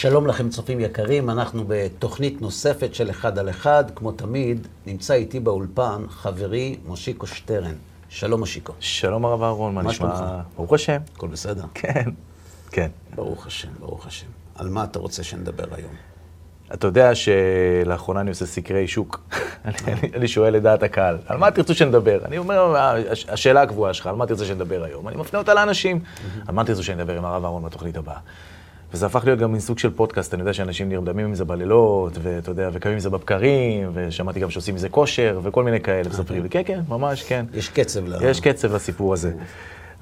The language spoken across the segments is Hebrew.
שלום לכם צופים יקרים, אנחנו בתוכנית נוספת של אחד על אחד. כמו תמיד, נמצא איתי באולפן חברי מושיקו שטרן. שלום מושיקו. שלום הרב אהרון, מה נשמע? ברוך השם. הכל בסדר? כן, כן. ברוך השם, ברוך השם. על מה אתה רוצה שנדבר היום? אתה יודע שלאחרונה אני עושה סקרי שוק. אני- שואל את דעת הקהל, על מה תרצו שנדבר? אני אומר, הש- השאלה הקבועה שלך, על מה תרצה שנדבר היום? אני מפנה אותה לאנשים, על מה תרצו שנדבר עם הרב אהרון בתוכנית הבאה? וזה הפך להיות גם מין סוג של פודקאסט, אני יודע שאנשים נרדמים עם זה בלילות, ואתה יודע, וקמים עם זה בבקרים, ושמעתי גם שעושים מזה כושר, וכל מיני כאלה, מספרים לי, כן, כן, ממש, כן. יש קצב ל... יש קצב לסיפור הזה.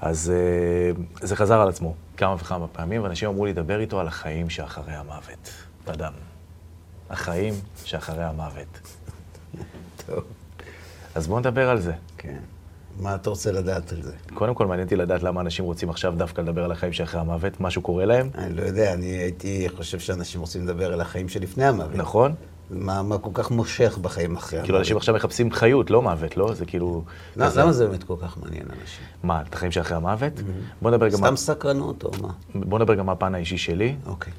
אז אה, זה חזר על עצמו כמה וכמה פעמים, ואנשים אמרו לי, דבר איתו על החיים שאחרי המוות. אדם. החיים שאחרי המוות. טוב, אז בואו נדבר על זה. כן. מה אתה רוצה לדעת על זה? קודם כל, מעניין אותי לדעת למה אנשים רוצים עכשיו דווקא לדבר על החיים שאחרי המוות, משהו קורה להם, אני לא יודע, אני הייתי חושב שאנשים רוצים לדבר על החיים שלפני המוות. נכון? מה, מה כל כך מושך בחיים אחרי המוות? כאילו, אנשים עכשיו מחפשים חיות, לא מוות, לא? זה כאילו... למה כזה. למה זה באמת כל כך מעניין אנשים? מה, את החיים שאחרי המוות? בואו נדבר גם... סתם סקרנות או מה? בוא נדבר גם מהפן האישי שלי. אוקיי.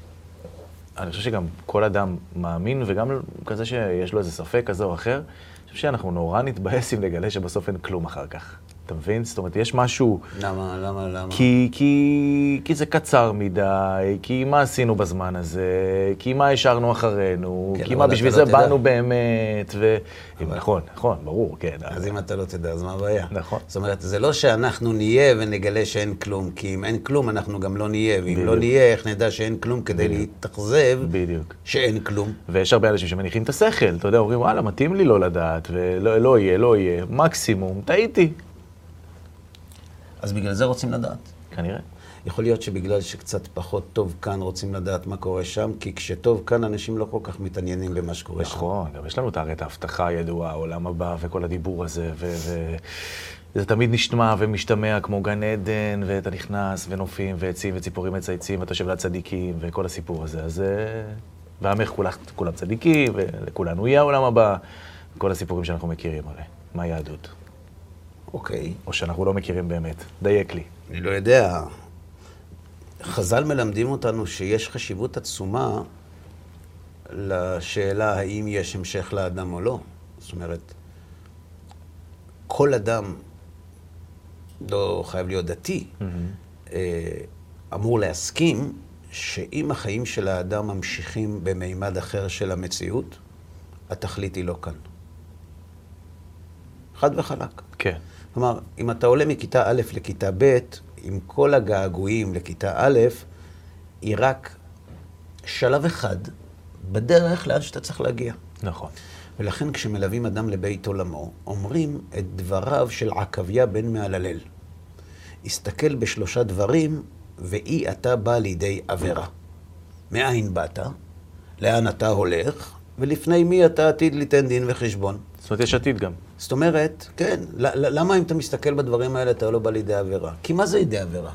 אני חושב שגם כל אדם מאמין, וגם כזה שיש לו איזה ספק כזה או אחר, חושב שאנחנו נורא נתבאס אם נגלה שבסוף אין כלום אחר כך. אתה מבין? זאת אומרת, יש משהו... למה, למה, למה? כי, כי, כי זה קצר מדי, כי מה עשינו בזמן הזה, כי מה השארנו אחרינו, כן, כי אבל מה בשביל לא זה תדע. באנו באמת, ו... נכון, נכון, ברור, כן. אז אם אתה לא תדע, אז מה הבעיה? נכון. זאת אומרת, זה לא שאנחנו נהיה ונגלה שאין כלום, כי אם אין כלום, אנחנו גם לא נהיה, ואם לא בדיוק. נהיה, איך נדע שאין כלום כדי להתאכזב בדיוק. שאין כלום? ויש הרבה אנשים שמניחים את השכל, אתה יודע, אומרים, וואלה, מתאים לי לא לדעת, ולא לא יהיה, לא יהיה, מקסימום, טעיתי. אז בגלל זה רוצים לדעת. כנראה. יכול להיות שבגלל שקצת פחות טוב כאן רוצים לדעת מה קורה שם, כי כשטוב כאן אנשים לא כל כך מתעניינים במה שקורה שם. נכון, גם יש לנו הרי את ההבטחה הידועה, העולם הבא וכל הדיבור הזה, ו... ו... זה תמיד נשמע ומשתמע כמו גן עדן, ואתה נכנס, ונופים, ועצים, וציפורים מצייצים, ואתה יושב ליד צדיקים, וכל הסיפור הזה. אז... אה, ועמך כולם, כולם צדיקים, ולכולנו יהיה העולם הבא, כל הסיפורים שאנחנו מכירים הרי. מה היהדות? אוקיי, או שאנחנו לא מכירים באמת. דייק לי. אני לא יודע. חז"ל מלמדים אותנו שיש חשיבות עצומה לשאלה האם יש המשך לאדם או לא. זאת אומרת, כל אדם, לא חייב להיות דתי, אה, אמור להסכים שאם החיים של האדם ממשיכים במימד אחר של המציאות, התכלית היא לא כאן. חד וחלק. כן. כלומר, אם אתה עולה מכיתה א' לכיתה ב', עם כל הגעגועים לכיתה א', היא רק שלב אחד בדרך לאן שאתה צריך להגיע. נכון. ולכן כשמלווים אדם לבית עולמו, אומרים את דבריו של עקביה בן מהללל. הסתכל בשלושה דברים, ואי אתה בא לידי עבירה. מאין באת? לאן אתה הולך? ולפני מי אתה עתיד ליתן דין וחשבון? זאת אומרת, יש עתיד גם. זאת אומרת, כן, למה אם אתה מסתכל בדברים האלה אתה לא בא לידי עבירה? כי מה זה לידי עבירה?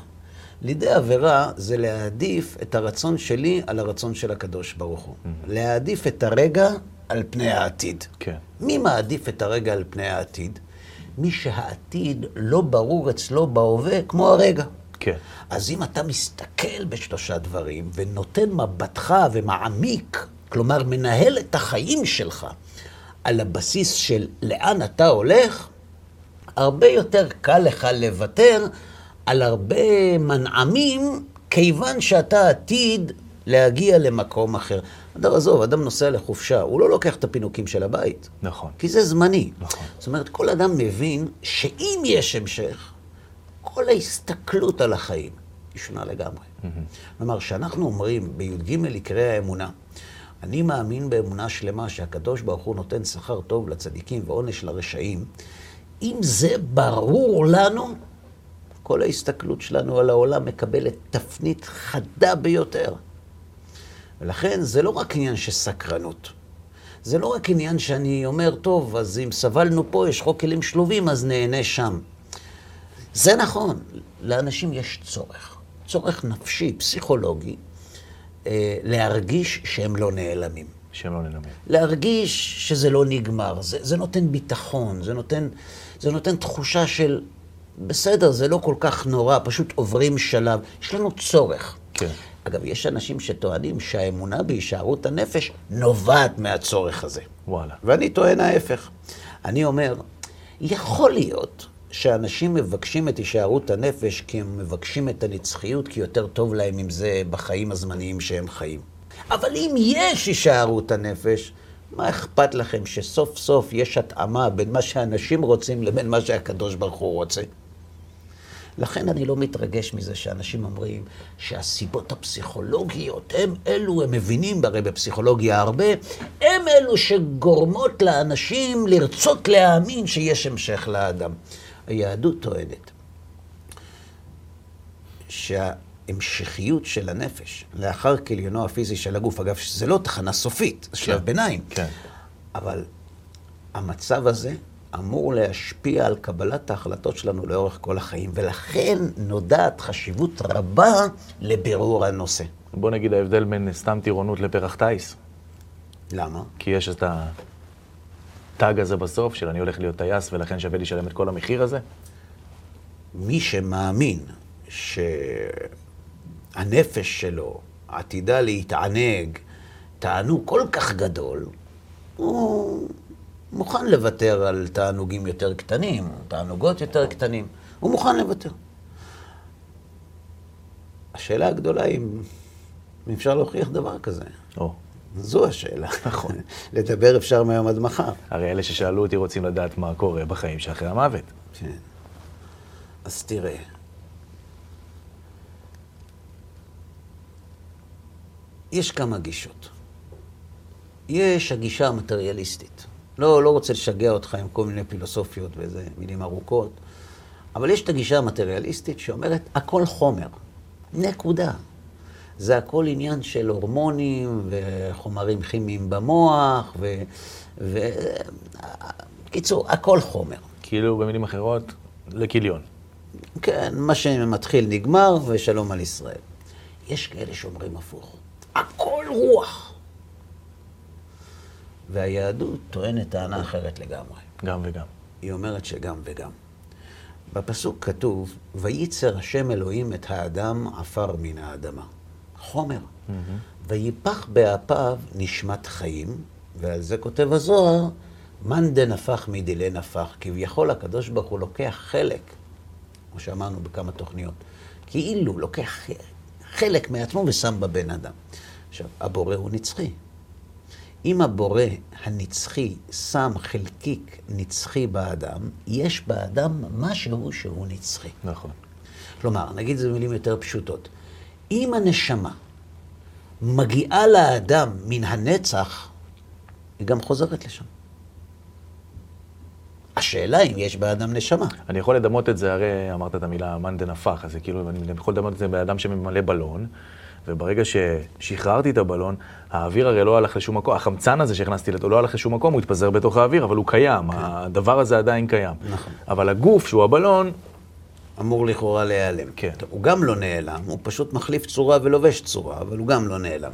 לידי עבירה זה להעדיף את הרצון שלי על הרצון של הקדוש ברוך הוא. להעדיף את הרגע על פני העתיד. כן. מי מעדיף את הרגע על פני העתיד? מי שהעתיד לא ברור אצלו בהווה כמו הרגע. כן. אז אם אתה מסתכל בשלושה דברים ונותן מבטך ומעמיק, כלומר מנהל את החיים שלך על הבסיס של לאן אתה הולך, הרבה יותר קל לך לוותר על הרבה מנעמים, כיוון שאתה עתיד להגיע למקום אחר. אדם, עזוב, אדם נוסע לחופשה, הוא לא לוקח את הפינוקים של הבית. נכון. כי זה זמני. נכון. זאת אומרת, כל אדם מבין שאם יש המשך, כל ההסתכלות על החיים היא שונה לגמרי. כלומר, כשאנחנו אומרים בי"ג עיקרי האמונה, אני מאמין באמונה שלמה שהקדוש ברוך הוא נותן שכר טוב לצדיקים ועונש לרשעים, אם זה ברור לנו, כל ההסתכלות שלנו על העולם מקבלת תפנית חדה ביותר. ולכן זה לא רק עניין של סקרנות. זה לא רק עניין שאני אומר, טוב, אז אם סבלנו פה, יש חוק כלים שלובים, אז נהנה שם. זה נכון, לאנשים יש צורך, צורך נפשי, פסיכולוגי, להרגיש שהם לא נעלמים. שהם לא נלמד. להרגיש שזה לא נגמר. זה, זה נותן ביטחון, זה נותן, זה נותן תחושה של, בסדר, זה לא כל כך נורא, פשוט עוברים שלב. יש לנו צורך. כן. אגב, יש אנשים שטוענים שהאמונה בהישארות הנפש נובעת מהצורך הזה. וואלה. ואני טוען ההפך. אני אומר, יכול להיות שאנשים מבקשים את הישארות הנפש כי הם מבקשים את הנצחיות, כי יותר טוב להם עם זה בחיים הזמניים שהם חיים. אבל אם יש הישארות הנפש, מה אכפת לכם שסוף סוף יש התאמה בין מה שאנשים רוצים לבין מה שהקדוש ברוך הוא רוצה? לכן אני לא מתרגש מזה שאנשים אומרים שהסיבות הפסיכולוגיות הם אלו, הם מבינים הרי בפסיכולוגיה הרבה, הם אלו שגורמות לאנשים לרצות להאמין שיש המשך לאדם. היהדות טוענת שההמשכיות של הנפש לאחר כליונו הפיזי של הגוף, אגב, שזה לא תחנה סופית, זה שלב כן, ביניים, כן. אבל המצב הזה אמור להשפיע על קבלת ההחלטות שלנו לאורך כל החיים, ולכן נודעת חשיבות רבה לבירור הנושא. בוא נגיד ההבדל בין סתם טירונות לפרח טיס. למה? כי יש את הטאג הזה בסוף, של אני הולך להיות טייס ולכן שווה לשלם את כל המחיר הזה. מי שמאמין שהנפש שלו עתידה להתענג תענוג כל כך גדול, הוא מוכן לוותר על תענוגים יותר קטנים, תענוגות יותר קטנים. הוא מוכן לוותר. השאלה הגדולה היא אם אפשר להוכיח דבר כזה. או. זו השאלה. נכון. לדבר אפשר מהיום עד מחר. הרי אלה ששאלו אותי רוצים לדעת מה קורה בחיים שאחרי המוות. כן. אז תראה, יש כמה גישות. יש הגישה המטריאליסטית. לא, לא רוצה לשגע אותך עם כל מיני פילוסופיות ואיזה מילים ארוכות, אבל יש את הגישה המטריאליסטית שאומרת, הכל חומר. נקודה. זה הכל עניין של הורמונים וחומרים כימיים במוח, ו... ו... קיצור, הכל חומר. כאילו, במילים אחרות, לכיליון. כן, מה שמתחיל נגמר, ושלום על ישראל. יש כאלה שאומרים הפוך. הכל רוח. והיהדות טוענת טענה אחרת לגמרי. גם וגם. היא אומרת שגם וגם. בפסוק כתוב, וייצר השם אלוהים את האדם עפר מן האדמה. חומר. Mm-hmm. ויפח באפיו נשמת חיים, ועל זה כותב הזוהר, מאן דנפח מדילי נפח. כביכול הקדוש ברוך הוא לוקח חלק, כמו שאמרנו בכמה תוכניות, כאילו לוקח חלק מעצמו ושם בבן אדם. עכשיו, הבורא הוא נצחי. אם הבורא הנצחי שם חלקיק נצחי באדם, יש באדם משהו שהוא נצחי. נכון. כלומר, נגיד את זה במילים יותר פשוטות. אם הנשמה מגיעה לאדם מן הנצח, היא גם חוזרת לשם. השאלה אם יש באדם נשמה. אני יכול לדמות את זה, הרי אמרת את המילה מאן דנפח, אז זה כאילו, אני יכול לדמות את זה באדם שממלא בלון, וברגע ששחררתי את הבלון, האוויר הרי לא הלך לשום מקום, החמצן הזה שהכנסתי לתו לא הלך לשום מקום, הוא התפזר בתוך האוויר, אבל הוא קיים, כן. הדבר הזה עדיין קיים. נכון. אבל הגוף, שהוא הבלון... אמור לכאורה להיעלם. כן. טוב, הוא גם לא נעלם, הוא פשוט מחליף צורה ולובש צורה, אבל הוא גם לא נעלם.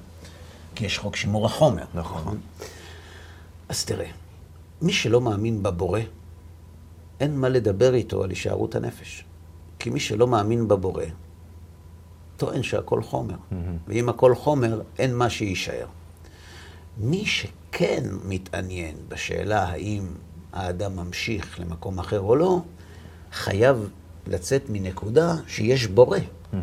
כי יש חוק שימור החומר. נכון. נכון? אז תראה, מי שלא מאמין בבורא, אין מה לדבר איתו על הישארות הנפש. כי מי שלא מאמין בבורא, טוען שהכל חומר. Mm-hmm. ואם הכל חומר, אין מה שיישאר. מי שכן מתעניין בשאלה האם האדם ממשיך למקום אחר או לא, חייב לצאת מנקודה שיש בורא. Mm-hmm.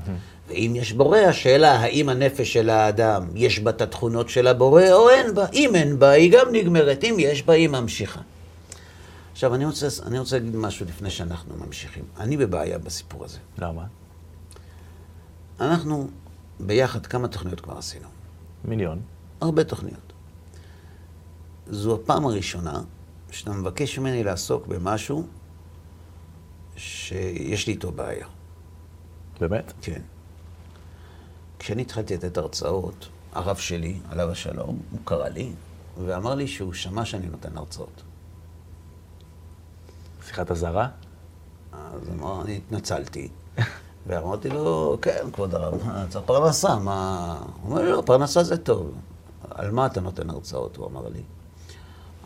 ואם יש בורא, השאלה האם הנפש של האדם, יש בה את התכונות של הבורא או אין בה. אם אין בה, היא גם נגמרת. אם יש בה, היא ממשיכה. עכשיו, אני רוצה, אני רוצה להגיד משהו לפני שאנחנו ממשיכים. אני בבעיה בסיפור הזה. למה? אנחנו ביחד, כמה תוכניות כבר עשינו? מיליון. הרבה תוכניות. זו הפעם הראשונה שאתה מבקש ממני לעסוק במשהו שיש לי איתו בעיה. באמת? כן. כשאני התחלתי לתת הרצאות, הרב שלי, עליו השלום, הוא קרא לי ואמר לי שהוא שמע שאני נותן הרצאות. שיחת אזהרה? אז אמר, אני התנצלתי. ואמרתי לו, כן, כבוד הרב, צריך פרנסה, מה... הוא אומר לי, לא, פרנסה זה טוב. על מה אתה נותן הרצאות? הוא אמר לי.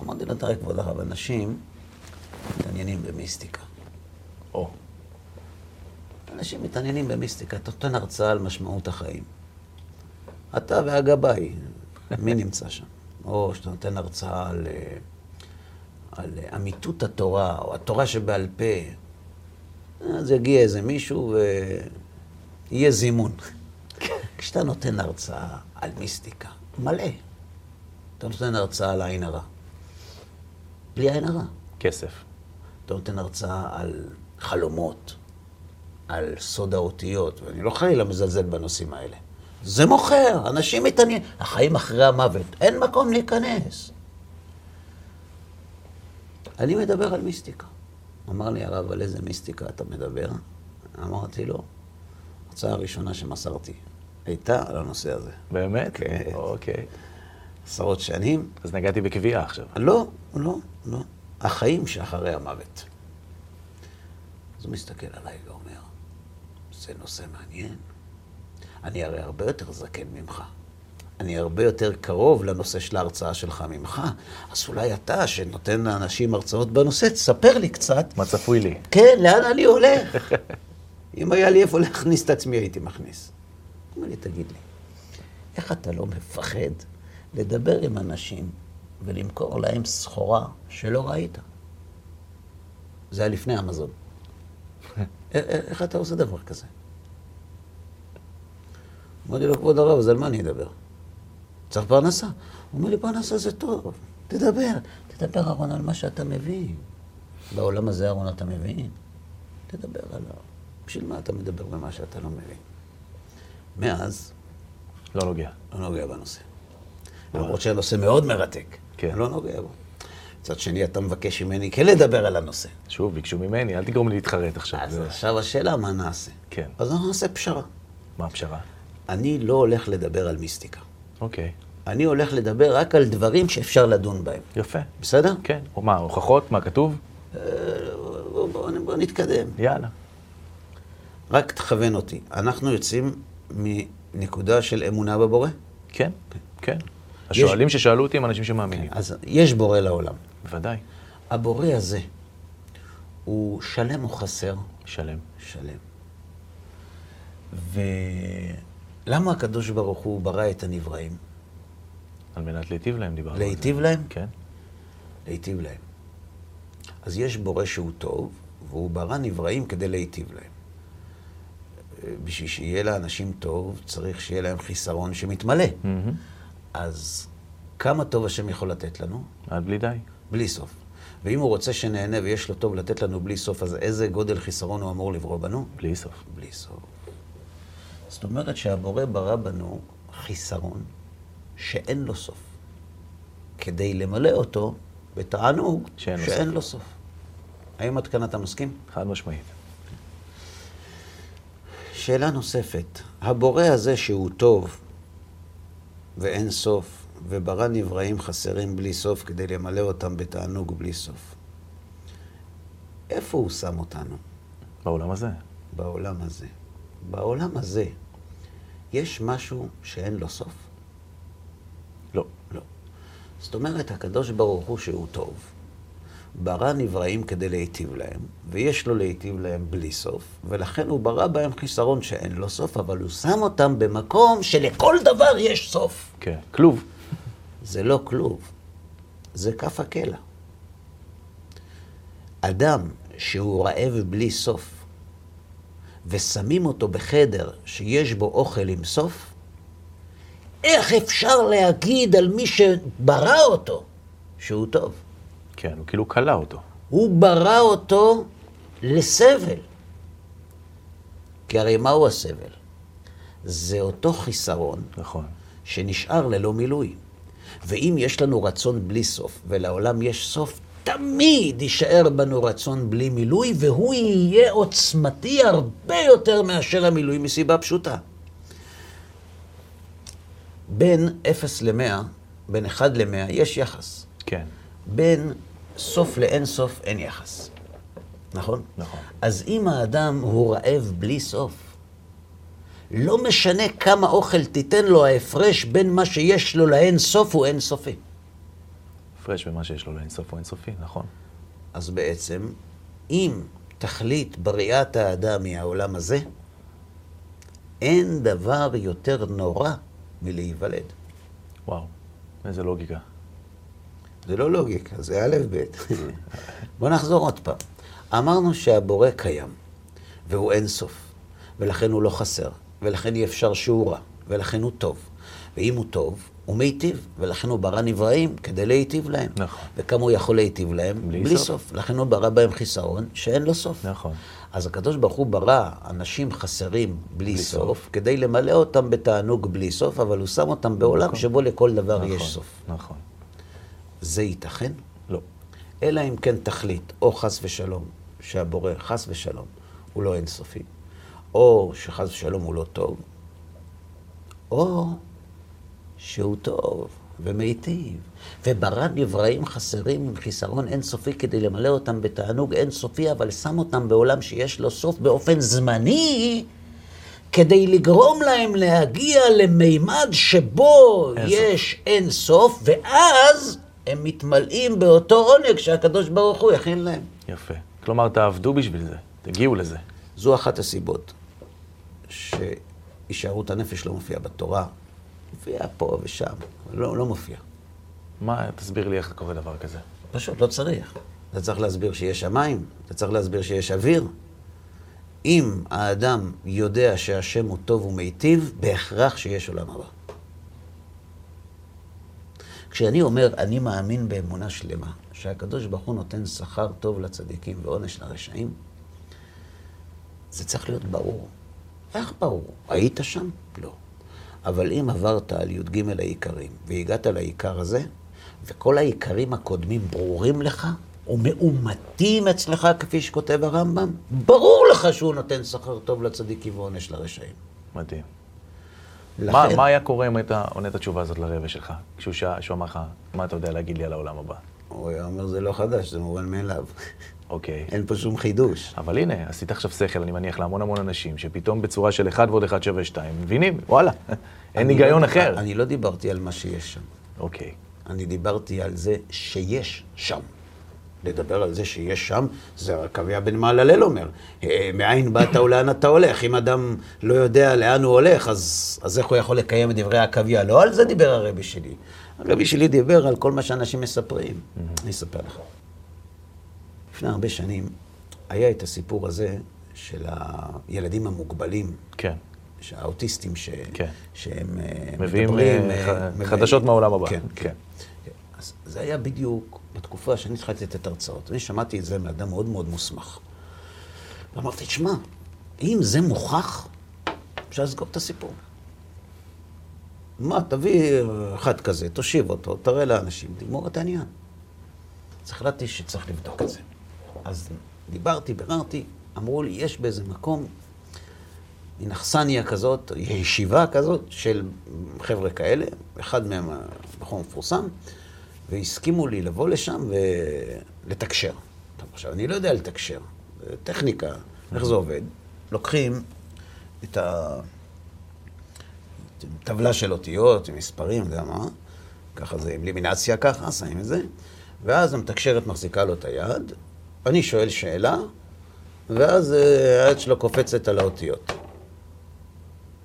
אמרתי לו, תראה, כבוד הרב, אנשים מתעניינים במיסטיקה. או. אנשים מתעניינים במיסטיקה. אתה נותן הרצאה על משמעות החיים. אתה והגבאי, מי נמצא שם? או שאתה נותן הרצאה על, אה, על אמיתות התורה, או התורה שבעל פה. אז יגיע איזה מישהו ויהיה זימון. כשאתה נותן הרצאה על מיסטיקה, מלא. אתה נותן הרצאה על עין הרע. בלי עין הרע. כסף. אתה נותן הרצאה על חלומות, על סוד האותיות, ואני לא חלילה מזלזל בנושאים האלה. זה מוכר, אנשים מתעניינים. החיים אחרי המוות, אין מקום להיכנס. אני מדבר על מיסטיקה. אמר לי הרב, על איזה מיסטיקה אתה מדבר? אמרתי לו, ההרצאה הראשונה שמסרתי הייתה על הנושא הזה. באמת? כן. אוקיי. עשרות שנים. אז נגעתי בקביעה עכשיו. לא, לא, לא. החיים שאחרי המוות. אז הוא מסתכל עליי ואומר, זה נושא מעניין. אני הרי הרבה יותר זקן ממך. אני הרבה יותר קרוב לנושא של ההרצאה שלך ממך, אז אולי אתה, שנותן לאנשים הרצאות בנושא, תספר לי קצת. מה צפוי לי? כן, לאן אני הולך? אם היה לי איפה להכניס את עצמי, הייתי מכניס. אומר לי, תגיד לי, איך אתה לא מפחד לדבר עם אנשים ולמכור להם סחורה שלא ראית? זה היה לפני אמזון. איך אתה עושה דבר כזה? אמרתי לו, כבוד הרב, אז על מה אני אדבר? צריך פרנסה. הוא אומר לי, פרנסה זה טוב, תדבר. תדבר, אהרון, על מה שאתה מבין. בעולם הזה, אהרון, אתה מבין? תדבר עליו. בשביל מה אתה מדבר במה שאתה לא מבין? מאז, לא נוגע. לא נוגע בנושא. למרות שהנושא מאוד מרתק. כן. לא נוגע בו. מצד שני, אתה מבקש ממני כן לדבר על הנושא. שוב, ביקשו ממני, אל תגרום לי להתחרט עכשיו. אז זה- עכשיו השאלה, מה נעשה? כן. אז אנחנו נעשה פשרה. מה הפשרה? אני לא הולך לדבר על מיסטיקה. אוקיי. אני הולך לדבר רק על דברים שאפשר לדון בהם. יפה. בסדר? כן. או מה, הוכחות? מה כתוב? אה, בוא, בוא, בוא נתקדם. יאללה. רק תכוון אותי. אנחנו יוצאים מנקודה של אמונה בבורא? כן, כן. השואלים ששאלו אותי הם אנשים שמאמינים. אז יש בורא לעולם. בוודאי. הבורא הזה, הוא שלם או חסר? שלם. שלם. ולמה הקדוש ברוך הוא ברא את הנבראים? על מנת להיטיב להם דיברנו. על זה. להיטיב להם? כן. להיטיב להם. אז יש בורא שהוא טוב, והוא ברא נבראים כדי להיטיב להם. בשביל שיהיה לאנשים טוב, צריך שיהיה להם חיסרון שמתמלא. מהמם. אז כמה טוב השם יכול לתת לנו? עד בלי די. בלי סוף. ואם הוא רוצה שנהנה ויש לו טוב לתת לנו בלי סוף, אז איזה גודל חיסרון הוא אמור לברוא בנו? בלי סוף. בלי סוף. זאת אומרת שהבורא ברא בנו חיסרון שאין לו סוף, כדי למלא אותו בתענוג שאין לו שאין סוף. לו סוף. האם עד כאן אתה מסכים? חד משמעית. שאלה נוספת, הבורא הזה שהוא טוב ואין סוף, וברא נבראים חסרים בלי סוף כדי למלא אותם בתענוג בלי סוף, איפה הוא שם אותנו? בעולם הזה. בעולם הזה. בעולם הזה יש משהו שאין לו סוף? לא. לא. זאת אומרת, הקדוש ברוך הוא שהוא טוב, ברא נבראים כדי להיטיב להם, ויש לו להיטיב להם בלי סוף, ולכן הוא ברא בהם חיסרון שאין לו סוף, אבל הוא שם אותם במקום שלכל דבר יש סוף. כן. כלוב. זה לא כלוב, זה כף הקלע. אדם שהוא רעב בלי סוף, ושמים אותו בחדר שיש בו אוכל עם סוף, איך אפשר להגיד על מי שברא אותו שהוא טוב? כן, הוא כאילו כלא אותו. הוא ברא אותו לסבל. כי הרי מהו הסבל? זה אותו חיסרון נכון. שנשאר ללא מילוי. ואם יש לנו רצון בלי סוף, ולעולם יש סוף, תמיד יישאר בנו רצון בלי מילוי, והוא יהיה עוצמתי הרבה יותר מאשר המילוי, מסיבה פשוטה. בין 0 ל-100, בין 1 ל-100, יש יחס. כן. בין סוף לאין סוף אין יחס. נכון? נכון. אז אם האדם הוא רעב בלי סוף, לא משנה כמה אוכל תיתן לו, ההפרש בין מה שיש לו לאין סוף הוא אין סופי. הפרש במה שיש לו לאינסוף או אינסופי, נכון. אז בעצם, אם תכלית בריאת האדם היא העולם הזה, אין דבר יותר נורא מלהיוולד. וואו, איזה לוגיקה. זה לא לוגיקה, זה א' ב'. בואו נחזור עוד פעם. אמרנו שהבורא קיים, והוא אין סוף, ולכן הוא לא חסר, ולכן אי אפשר שהוא רע, ולכן הוא טוב. ואם הוא טוב, הוא מיטיב, ולכן הוא ברא נבראים כדי להיטיב להם. נכון. וכמה הוא יכול להיטיב להם? בלי בלי סוף. סוף. לכן הוא ברא בהם חיסרון שאין לו סוף. נכון. אז הקדוש ברוך הוא ברא אנשים חסרים בלי, בלי סוף, סוף. כדי למלא אותם בתענוג בלי סוף, אבל הוא שם אותם בעולם נכון. שבו לכל דבר נכון, יש סוף. נכון. זה ייתכן? לא. אלא אם כן תחליט, או חס ושלום, שהבורא, חס ושלום, הוא לא אינסופי, או שחס ושלום הוא לא טוב, או שהוא טוב ומיטיב, וברא נבראים חסרים עם חיסרון אינסופי כדי למלא אותם בתענוג אינסופי, אבל שם אותם בעולם שיש לו סוף באופן זמני, כדי לגרום להם להגיע למימד שבו אין יש אין סוף, ואז הם מתמלאים באותו עונג שהקדוש ברוך הוא יכין להם. יפה. כלומר, תעבדו בשביל זה, תגיעו לזה. זו אחת הסיבות שהישארות הנפש לא מופיעה בתורה. מופיעה פה ושם, לא, לא מופיע. מה, תסביר לי איך קורה דבר כזה. פשוט לא צריך. אתה צריך להסביר שיש שמיים, אתה צריך להסביר שיש אוויר. אם האדם יודע שהשם הוא טוב ומיטיב, בהכרח שיש עולם הבא. כשאני אומר, אני מאמין באמונה שלמה, שהקדוש ברוך הוא נותן שכר טוב לצדיקים ועונש לרשעים, זה צריך להיות ברור. איך ברור? היית שם? לא. אבל אם עברת על י"ג העיקרים והגעת לעיקר הזה, וכל העיקרים הקודמים ברורים לך ומאומתים אצלך, כפי שכותב הרמב"ם, ברור לך שהוא נותן שכר טוב לצדיקים ועונש לרשעים. מדהים. לכן, מה, מה היה קורה אם היית עונה את התשובה הזאת לרבע שלך? כשהוא אמר לך, מה אתה יודע להגיד לי על העולם הבא? הוא היה אומר, זה לא חדש, זה מובן מאליו. אוקיי. אין פה שום חידוש. אבל הנה, עשית עכשיו שכל, אני מניח, להמון המון אנשים, שפתאום בצורה של 1 ועוד 1 שווה 2, מבינים, וואלה, אין אני היגיון לא- אחר. אני לא דיברתי על מה שיש שם. אוקיי. אני דיברתי על זה שיש שם. לדבר על זה שיש שם, זה עקביה בן מעללל אומר. אה, מאין באת ולאן אתה הולך? אם אדם לא יודע לאן הוא הולך, אז, אז איך הוא יכול לקיים את דברי עקביה? לא על זה דיבר הרבי שלי. הרבי שלי דיבר על כל מה שאנשים מספרים. אני אספר לך. לפני הרבה שנים היה את הסיפור הזה של הילדים המוגבלים, כן. האוטיסטים ש... כן. שהם אה, מביאים, מדברים... אה, אה, ח- מביאים- חדשות מהעולם הבא. כן, כן. כן. אז זה היה בדיוק בתקופה שאני התחלתי לתת הרצאות. אני שמעתי את זה מאדם מאוד מאוד מוסמך. ואמרתי, תשמע, אם זה מוכח, אפשר לסגור את הסיפור. מה, תביא אחד כזה, תושיב אותו, תראה לאנשים, תגמור את העניין. אז החלטתי שצריך לבדוק את זה. אז דיברתי, ביררתי, אמרו לי, יש באיזה מקום מין אכסניה כזאת, ישיבה כזאת של חבר'ה כאלה, אחד מהם הבחור מפורסם, והסכימו לי לבוא לשם ולתקשר. עכשיו, אני לא יודע לתקשר, טכניקה, איך זה עובד? לוקחים את הטבלה של אותיות, עם מספרים, יודע מה, ככה זה עם לימינציה ככה, שמים את זה, ואז המתקשרת מחזיקה לו את היד, אני שואל שאלה, ואז אה, היד שלו קופצת על האותיות.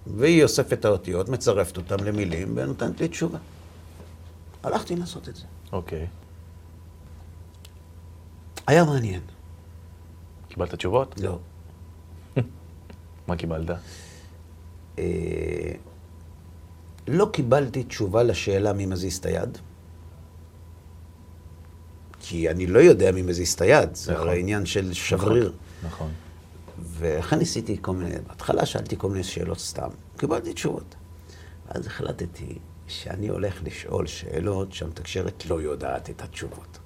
והיא אוספת את האותיות, מצרפת אותן למילים ונותנת לי תשובה. הלכתי לעשות את זה. אוקיי. היה מעניין. קיבלת תשובות? לא. מה קיבלת? אה, לא קיבלתי תשובה לשאלה מי מזיז את היד, כי אני לא יודע מי מזיז את היד, זה נכון. הרי עניין של שבריר. נכון. ולכן ניסיתי כל מיני, בהתחלה שאלתי כל מיני שאלות סתם, קיבלתי תשובות. ואז החלטתי שאני הולך לשאול שאלות שהמתקשרת לא יודעת את התשובות.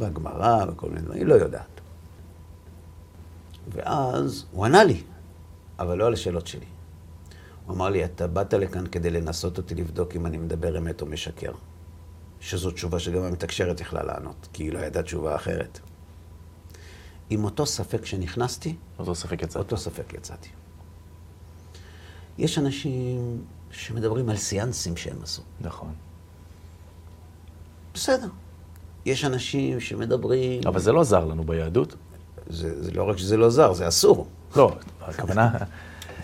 בגמרא וכל מיני דברים, היא לא יודעת. ואז הוא ענה לי, אבל לא על השאלות שלי. הוא אמר לי, אתה באת לכאן כדי לנסות אותי לבדוק אם אני מדבר אמת או משקר. שזו תשובה שגם המתקשרת יכלה לענות, כי היא לא ידעה תשובה אחרת. עם אותו ספק שנכנסתי, אותו ספק יצא. אותו ספק יצאתי. יש אנשים שמדברים על סיאנסים שהם עשו. נכון. בסדר. יש אנשים שמדברים... אבל זה לא זר לנו ביהדות. זה, זה לא רק שזה לא זר, זה אסור. לא, הכוונה,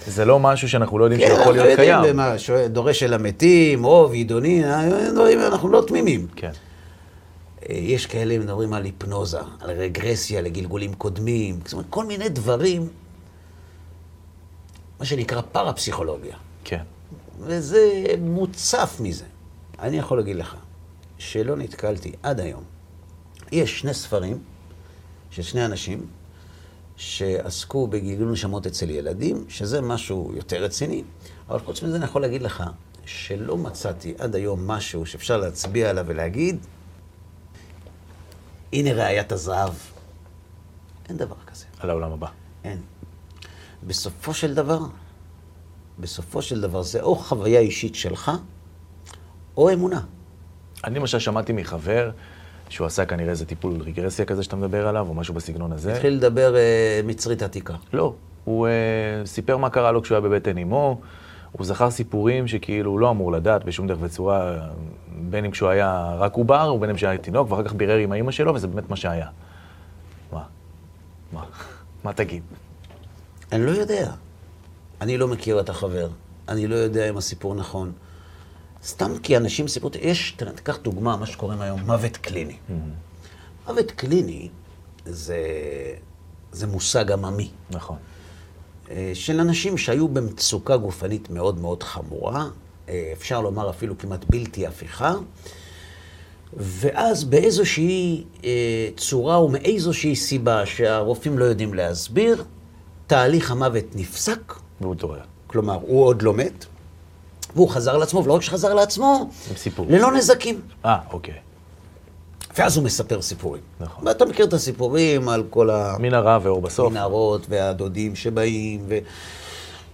זה לא משהו שאנחנו לא יודעים כן, שיכול אנחנו להיות יודעים קיים. במה, שואל- דורש של המתים, רוב, עידוני, דברים, אנחנו לא תמימים. כן. אה, יש כאלה מדברים על היפנוזה, על רגרסיה לגלגולים קודמים, זאת אומרת, כל מיני דברים, מה שנקרא פרפסיכולוגיה. כן. וזה מוצף מזה. אני יכול להגיד לך שלא נתקלתי עד היום. יש שני ספרים של שני אנשים שעסקו בגלגול נשמות אצל ילדים, שזה משהו יותר רציני, אבל חוץ מזה אני יכול להגיד לך שלא מצאתי עד היום משהו שאפשר להצביע עליו ולהגיד, הנה ראיית הזהב. אין דבר כזה. על העולם הבא. אין. בסופו של דבר, בסופו של דבר זה או חוויה אישית שלך, או אמונה. אני למשל שמעתי מחבר שהוא עשה כנראה איזה טיפול רגרסיה כזה שאתה מדבר עליו, או משהו בסגנון הזה. התחיל לדבר אה, מצרית עתיקה. לא, הוא אה, סיפר מה קרה לו כשהוא היה בבטן אמו, הוא זכר סיפורים שכאילו הוא לא אמור לדעת בשום דרך וצורה, בין אם כשהוא היה רק עובר, ובין אם כשהיה תינוק, ואחר כך בירר עם האימא שלו, וזה באמת מה שהיה. מה? מה? מה תגיד? אני לא יודע. אני לא מכיר את החבר. אני לא יודע אם הסיפור נכון. סתם כי אנשים סיפרו... יש, תראה, תיקח דוגמה, מה שקוראים היום מוות קליני. מוות קליני זה, זה מושג עממי. נכון. אה, של אנשים שהיו במצוקה גופנית מאוד מאוד חמורה, אה, אפשר לומר אפילו כמעט בלתי הפיכה, ואז באיזושהי אה, צורה ומאיזושהי סיבה שהרופאים לא יודעים להסביר, תהליך המוות נפסק, והוא התעורר. כלומר, הוא עוד לא מת, והוא חזר לעצמו, ולא רק שחזר לעצמו, סיפור. ללא נזקים. אה, אוקיי. ואז הוא מספר סיפורים. נכון. ואתה מכיר את הסיפורים על כל ה... מנהרה ואור בסוף. מנהרות והדודים שבאים, ו...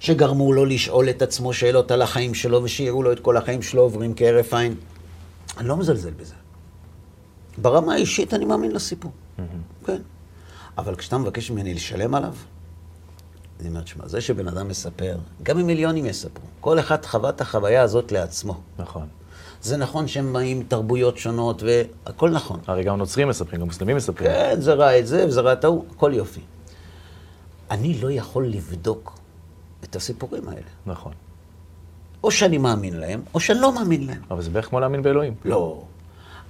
שגרמו לו לשאול את עצמו שאלות על החיים שלו, ושיראו לו את כל החיים שלו עוברים כהרף עין. אני לא מזלזל בזה. ברמה האישית אני מאמין לסיפור. כן. אבל כשאתה מבקש ממני לשלם עליו, אני אומר, תשמע, זה שבן אדם מספר, גם אם מיליונים יספרו, כל אחד חווה את החוויה הזאת לעצמו. נכון. זה נכון שהם באים מתרבויות שונות, והכל נכון. הרי גם נוצרים מספרים, גם מוסלמים מספרים. כן, זה ראה את זה וזה ראה את ההוא, הכל יופי. אני לא יכול לבדוק את הסיפורים האלה. נכון. או שאני מאמין להם, או שאני לא מאמין להם. אבל זה בערך כמו להאמין באלוהים. לא.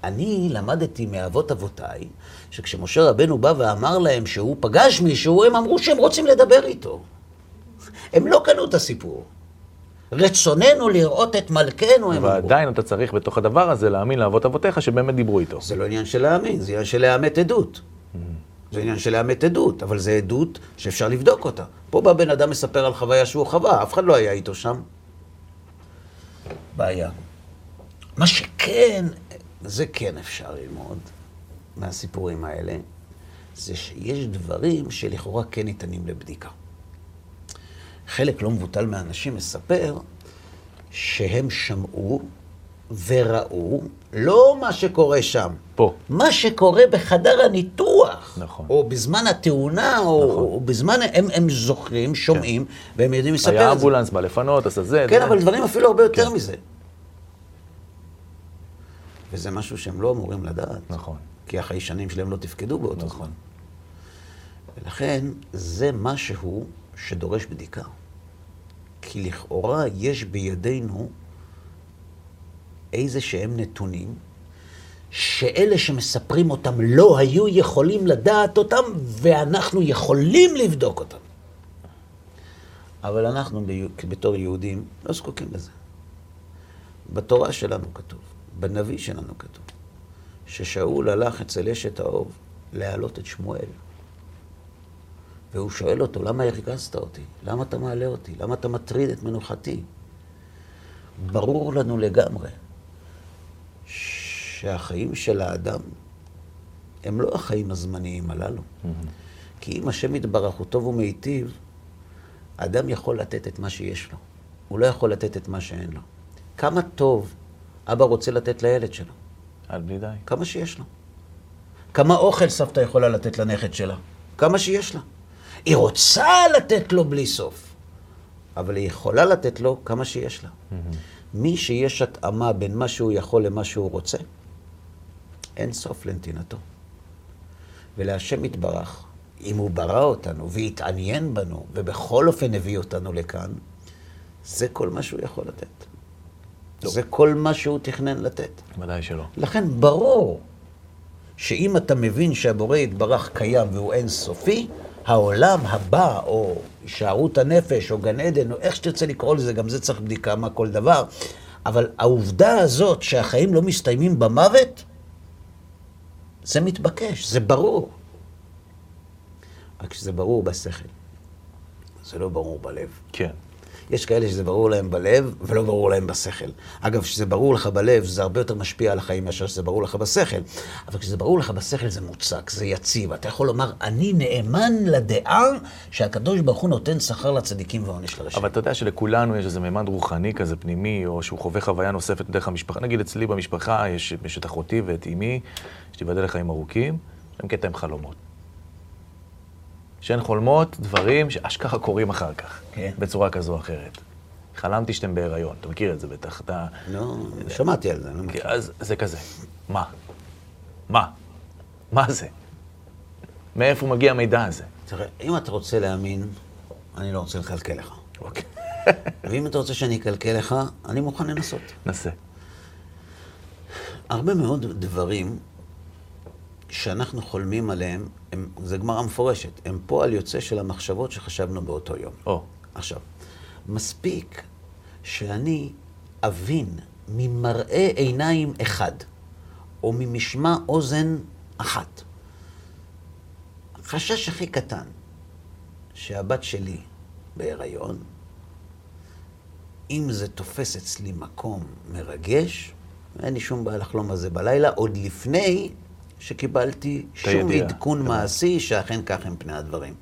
אני למדתי מאבות אבותיי, שכשמשה רבנו בא ואמר להם שהוא פגש מישהו, הם אמרו שהם רוצים לדבר איתו. הם לא קנו את הסיפור. רצוננו לראות את מלכנו, הם אמרו. ועדיין אתה צריך בתוך הדבר הזה להאמין לאבות אבותיך שבאמת דיברו איתו. זה לא עניין של להאמין, זה עניין של לאמת עדות. זה עניין של לאמת עדות, אבל זה עדות שאפשר לבדוק אותה. פה בא בן אדם מספר על חוויה שהוא חווה, אף אחד לא היה איתו שם. בעיה. מה שכן, זה כן אפשר ללמוד מהסיפורים האלה, זה שיש דברים שלכאורה כן ניתנים לבדיקה. חלק לא מבוטל מהאנשים מספר שהם שמעו וראו לא מה שקורה שם. פה. מה שקורה בחדר הניתוח. נכון. או בזמן התאונה, או, נכון. או בזמן, הם, הם זוכרים, שומעים, והם יודעים לספר היה את זה. אמבולנס בא לפנות, עשה זה. כן, זה. אבל דברים אפילו הרבה יותר כן. מזה. וזה משהו שהם לא אמורים לדעת. נכון. כי החיישנים שלהם לא תפקדו באותו נכון. זמן. ולכן, זה משהו שדורש בדיקה. כי לכאורה יש בידינו איזה שהם נתונים, שאלה שמספרים אותם לא היו יכולים לדעת אותם, ואנחנו יכולים לבדוק אותם. אבל אנחנו בתור יהודים לא זקוקים לזה. בתורה שלנו כתוב, בנביא שלנו כתוב, ששאול הלך אצל אשת האוב להעלות את שמואל. והוא שואל אותו, למה הרגזת אותי? למה אתה מעלה אותי? למה אתה מטריד את מנוחתי? ברור לנו לגמרי שהחיים של האדם הם לא החיים הזמניים הללו. כי אם השם יתברך הוא טוב ומיטיב, האדם יכול לתת את מה שיש לו. הוא לא יכול לתת את מה שאין לו. כמה טוב אבא רוצה לתת לילד שלו? עד בלי די. כמה שיש לו. כמה אוכל סבתא יכולה לתת לנכד שלה? כמה שיש לה. היא רוצה לתת לו בלי סוף, אבל היא יכולה לתת לו כמה שיש לה. מי שיש התאמה בין מה שהוא יכול למה שהוא רוצה, אין סוף לנתינתו. ולהשם יתברך אם הוא ברא אותנו והתעניין בנו, ובכל אופן הביא אותנו לכאן, זה כל מה שהוא יכול לתת. לא. זה כל מה שהוא תכנן לתת. ודאי שלא. לכן ברור שאם אתה מבין שהבורא יתברך קיים והוא אינסופי, העולם הבא, או הישארות הנפש, או גן עדן, או איך שתרצה לקרוא לזה, גם זה צריך בדיקה מה כל דבר, אבל העובדה הזאת שהחיים לא מסתיימים במוות, זה מתבקש, זה ברור. רק שזה ברור בשכל, זה לא ברור בלב. כן. יש כאלה שזה ברור להם בלב ולא ברור להם בשכל. אגב, כשזה ברור לך בלב, זה הרבה יותר משפיע על החיים מאשר שזה ברור לך בשכל. אבל כשזה ברור לך בשכל זה מוצק, זה יציב. אתה יכול לומר, אני נאמן לדעה שהקדוש ברוך הוא נותן שכר לצדיקים ועונש לרשעים. אבל אתה יודע שלכולנו יש איזה מימד רוחני כזה פנימי, או שהוא חווה חוויה נוספת דרך המשפחה. נגיד אצלי במשפחה יש, יש את אחותי ואת אמי, שתיבדל לחיים ארוכים, להם קטע עם חלומות. שהן חולמות דברים שאשכרה קורים אחר כך, כן. בצורה כזו או אחרת. חלמתי שאתם בהיריון, אתה מכיר את זה בטח, אתה... לא, שמעתי על זה, לא מכיר. אז זה כזה, מה? מה? מה זה? מאיפה מגיע המידע הזה? תראה, אם אתה רוצה להאמין, אני לא רוצה לקלקל לך. אוקיי. ואם אתה רוצה שאני אקלקל לך, אני מוכן לנסות. נסה. הרבה מאוד דברים שאנחנו חולמים עליהם, הם, זה גמרא מפורשת, הם פועל יוצא של המחשבות שחשבנו באותו יום. או. עכשיו, מספיק שאני אבין ממראה עיניים אחד, או ממשמע אוזן אחת, החשש הכי קטן, שהבת שלי בהיריון, אם זה תופס אצלי מקום מרגש, אין לי שום בעיה לחלום על זה בלילה, עוד לפני שקיבלתי שום עדכון מעשי שאכן כך הם פני הדברים.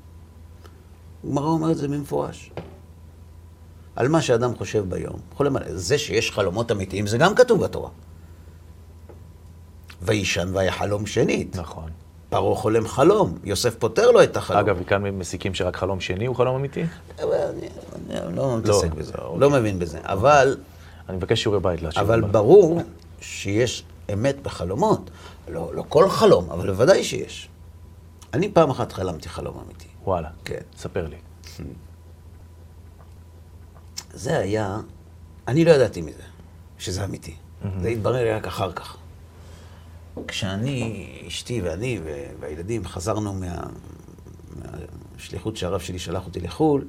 גמרא אומר את זה במפורש. על מה שאדם חושב ביום. חולם על זה שיש חלומות אמיתיים, זה גם כתוב בתורה. וישן ויחלום שנית. נכון. פרעה חולם חלום, יוסף פותר לו את החלום. אגב, וכאן מסיקים שרק חלום שני הוא חלום אמיתי? אני, אני לא מתעסק לא, בזה, לא, לא מבין בזה, אבל... אני מבקש שיעורי בית להשאיר. אבל ברור שיש אמת בחלומות. לא, לא כל חלום, אבל בוודאי שיש. אני פעם אחת חלמתי חלום אמיתי. וואלה. כן. ספר לי. זה היה, אני לא ידעתי מזה, שזה אמיתי. Mm-hmm. זה התברר לי רק אחר כך. כשאני, אשתי ואני והילדים חזרנו מה, מהשליחות שהרב שלי שלח אותי לחו"ל,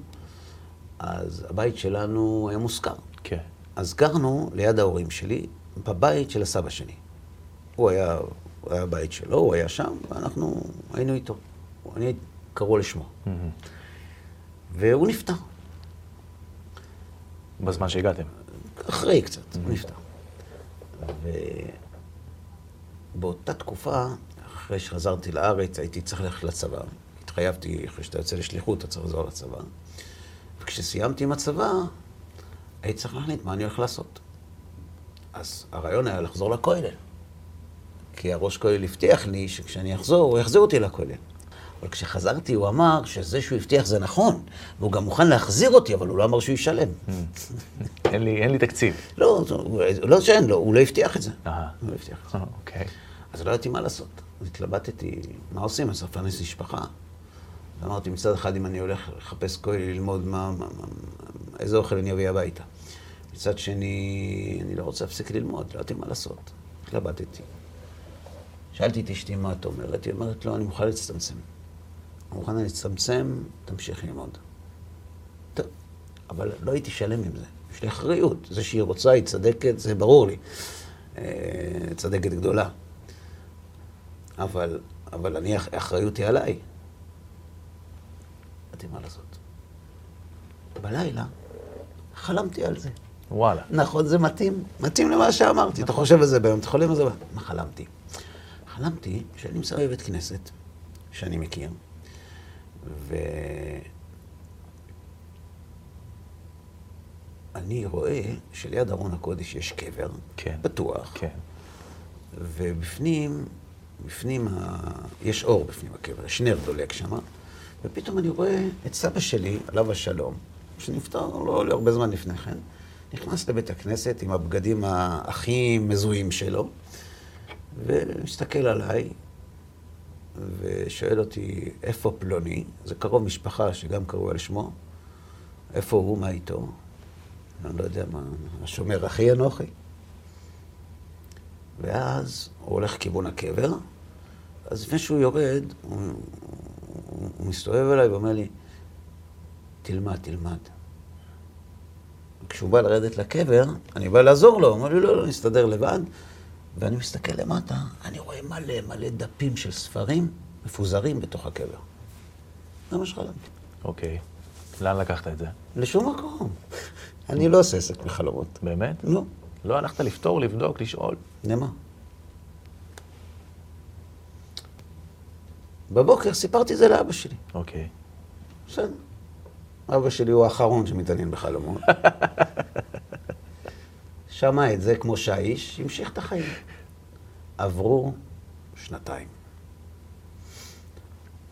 אז הבית שלנו היה מושכר. כן. אז גרנו ליד ההורים שלי, בבית של הסבא שלי. הוא היה, הוא היה בית שלו, הוא היה שם, ואנחנו היינו איתו. אני קראו לשמו. Mm-hmm. והוא נפטר. בזמן שהגעתם? אחרי קצת, mm-hmm. הוא נפטר. ובאותה תקופה, אחרי שחזרתי לארץ, הייתי צריך ללכת לצבא. התחייבתי, אחרי שאתה יוצא לשליחות, אתה צריך לחזור לצבא. וכשסיימתי עם הצבא, הייתי צריך להחליט מה אני הולך לעשות. אז הרעיון היה לחזור לכולל. כי הראש כולל הבטיח לי שכשאני אחזור, הוא יחזיר אותי לכולל. אבל כשחזרתי, הוא אמר שזה שהוא הבטיח זה נכון, והוא גם מוכן להחזיר אותי, אבל הוא לא אמר שהוא ישלם. אין לי, אין לי תקציב. לא, לא שאין לו, הוא לא הבטיח את זה. אה. הוא לא הבטיח את זה. אוקיי. אז לא ידעתי מה לעשות. אז התלבטתי, מה עושים? אז לפרנס משפחה. ואמרתי, מצד אחד, אם אני הולך לחפש כולל, ללמוד מה, מה, מה, איזה אוכל אני אביא הביתה. מצד שני, אני לא רוצה להפסיק ללמוד, לא ידעתי מה לעשות. התלבטתי. שאלתי את אשתי מה את אומרת, היא אומרת, לא, אני מוכן להצטמצם. אני מוכן להצטמצם, תמשיך ללמוד. טוב, אבל לא הייתי שלם עם זה. יש לי אחריות. זה שהיא רוצה, היא צדקת, זה ברור לי. אה, צדקת גדולה. אבל, אבל אני, האחריות היא עליי. ידעתי מה לעשות. בלילה חלמתי על זה. וואלה. נכון, זה מתאים, מתאים למה שאמרתי. אתה חושב על זה ביום, אתה חולם על זה ביום. מה חלמתי? חלמתי שאני נמצא בבית כנסת, שאני מכיר, ואני רואה שליד ארון הקודש יש קבר, כן, פתוח, כן. ובפנים, בפנים ה... יש אור בפנים הקבר, יש נר דולק שם, ופתאום אני רואה את סבא שלי, עליו השלום, שנפטר לא, לא הרבה זמן לפני כן, נכנס לבית הכנסת עם הבגדים הכי מזוהים שלו, ומסתכל עליי, ושואל אותי, איפה פלוני? זה קרוב משפחה שגם קראו על שמו. איפה הוא, מה איתו? אני לא יודע מה, השומר אחי אנוכי. ואז הוא הולך לכיוון הקבר, אז לפני שהוא יורד, הוא, הוא, הוא מסתובב אליי ואומר לי, תלמד, תלמד. כשהוא בא לרדת לקבר, אני בא לעזור לו, הוא אומר לי, לא, לא, נסתדר לבד. ואני מסתכל למטה, אני רואה מלא מלא דפים של ספרים מפוזרים בתוך הקבר. זה מה שחלמתי. אוקיי. לאן לקחת את זה? לשום מקום. אני לא עושה עסק בחלומות. באמת? לא. לא הלכת לפתור, לבדוק, לשאול? למה? בבוקר סיפרתי את זה לאבא שלי. אוקיי. בסדר. אבא שלי הוא האחרון שמתעניין בחלומות. שמע את זה כמו שהאיש המשיך את החיים. עברו שנתיים.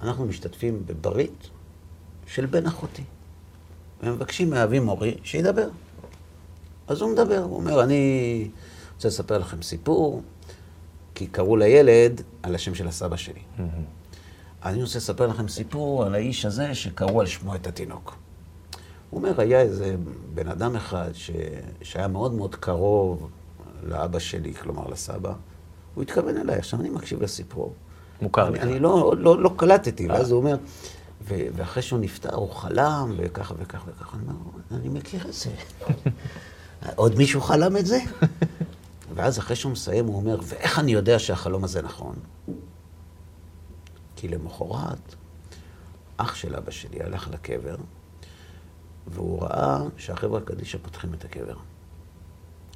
אנחנו משתתפים בברית של בן אחותי. ומבקשים מאבי מורי שידבר. אז הוא מדבר, הוא אומר, אני רוצה לספר לכם סיפור, כי קראו לילד על השם של הסבא שלי. אני רוצה לספר לכם סיפור על האיש הזה שקראו על שמו את התינוק. הוא אומר, היה איזה בן אדם אחד ש... שהיה מאוד מאוד קרוב לאבא שלי, כלומר לסבא. הוא התכוון אליי, עכשיו אני מקשיב לסיפור. מוכר לך. אני לא, לא, לא קלטתי, ואז הוא אומר, ו... ואחרי שהוא נפטר הוא חלם, וככה וככה וככה. אני אומר, אני מכיר את זה. עוד מישהו חלם את זה? ואז אחרי שהוא מסיים, הוא אומר, ואיך אני יודע שהחלום הזה נכון? כי למחרת, אח של אבא שלי הלך לקבר, והוא ראה שהחבר'ה קדישא פותחים את הקבר.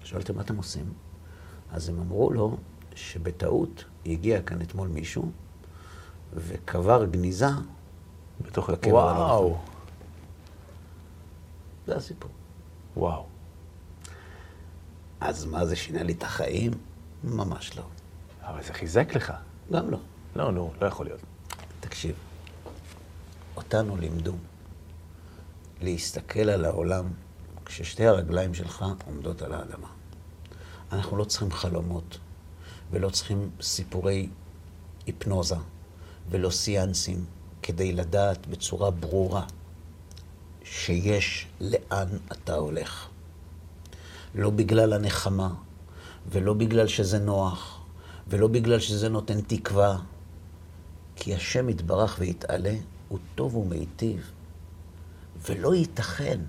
שאלתם, מה אתם עושים? אז הם אמרו לו שבטעות הגיע כאן אתמול מישהו וקבר גניזה בתוך בקבר וואו, זה הסיפור. וואו. אז מה זה שינה לי את החיים? ממש לא. אבל זה חיזק לך. גם לא. לא, נו, לא יכול להיות. תקשיב, אותנו לימדו להסתכל על העולם כששתי הרגליים שלך עומדות על האדמה. אנחנו לא צריכים חלומות, ולא צריכים סיפורי היפנוזה, ולא סיאנסים, כדי לדעת בצורה ברורה שיש לאן אתה הולך. לא בגלל הנחמה, ולא בגלל שזה נוח, ולא בגלל שזה נותן תקווה, כי השם יתברך ויתעלה, הוא טוב ומיטיב. ולא ייתכן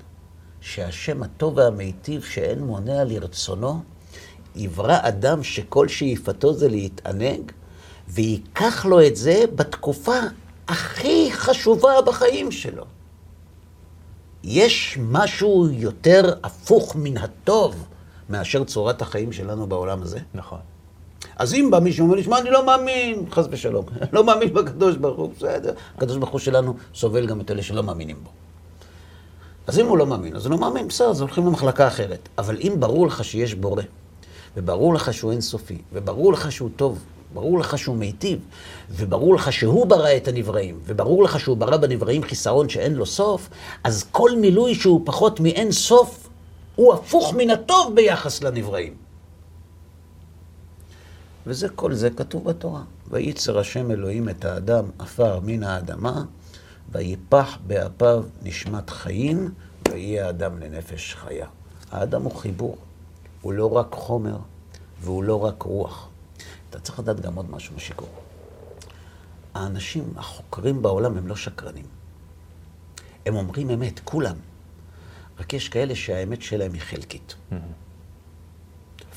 שהשם הטוב והמיטיב שאין מונע לרצונו, יברא אדם שכל שאיפתו זה להתענג, וייקח לו את זה בתקופה הכי חשובה בחיים שלו. יש משהו יותר הפוך מן הטוב מאשר צורת החיים שלנו בעולם הזה? נכון. אז אם בא מישהו ואומר לי, שמע, אני לא מאמין, חס ושלום, לא מאמין בקדוש ברוך הוא, בסדר. הקדוש ברוך הוא שלנו סובל גם את אלה שלא מאמינים בו. אז אם הוא לא מאמין, אז הוא לא מאמין, בסדר, אז הולכים למחלקה אחרת. אבל אם ברור לך שיש בורא, וברור לך שהוא אינסופי, וברור לך שהוא טוב, ברור לך שהוא מיטיב, וברור לך שהוא ברא את הנבראים, וברור לך שהוא ברא בנבראים חיסרון שאין לו סוף, אז כל מילוי שהוא פחות מאין סוף, הוא הפוך מן הטוב ביחס לנבראים. וזה, כל זה כתוב בתורה. וייצר השם אלוהים את האדם עפר מן האדמה, ויפח באפיו נשמת חיים, ויהיה האדם לנפש חיה. האדם הוא חיבור, הוא לא רק חומר, והוא לא רק רוח. אתה צריך לדעת גם עוד משהו משיקור. האנשים, החוקרים בעולם, הם לא שקרנים. הם אומרים אמת, כולם. רק יש כאלה שהאמת שלהם היא חלקית.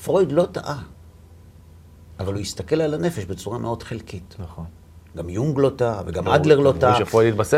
פרויד לא טעה, אבל הוא הסתכל על הנפש בצורה מאוד חלקית. נכון. גם יונג לא טעה, וגם אדלר לא טעה.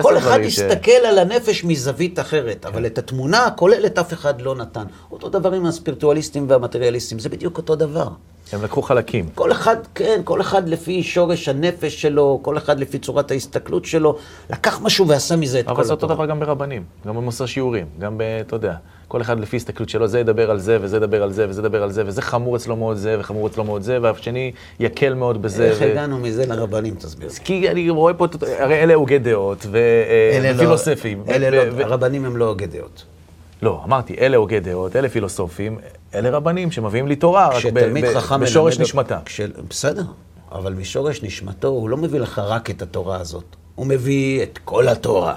כל אחד הסתכל על הנפש מזווית אחרת, אבל את התמונה הכוללת אף אחד לא נתן. אותו דבר עם הספירטואליסטים והמטריאליסטים, זה בדיוק אותו דבר. הם לקחו חלקים. כל אחד, כן, כל אחד לפי שורש הנפש שלו, כל אחד לפי צורת ההסתכלות שלו, לקח משהו ועשה מזה את כל אבל זה אותו התורה. דבר גם ברבנים, גם במוסר שיעורים, גם ב... אתה יודע, כל אחד לפי הסתכלות שלו, זה ידבר על זה, וזה ידבר על זה, וזה ידבר על זה, וזה חמור אצלו מאוד זה, וחמור אצלו מאוד זה, והשני יקל מאוד בזה. איך ו- הגענו מזה לרבנים, תסביר. כי אני רואה פה, הרי אלה הוגי דעות, אלה לא- ופילוסופים. אלה ו- לא, ו- הרבנים הם לא הוגי דעות. לא, אמרתי, אלה הוגי דעות, אלה פילוסופים, אלה רבנים שמביאים לי תורה, רק ב- ב- בשורש. כש... בסדר, אבל משורש נשמתו הוא לא מביא לך רק את התורה הזאת, הוא מביא את כל התורה.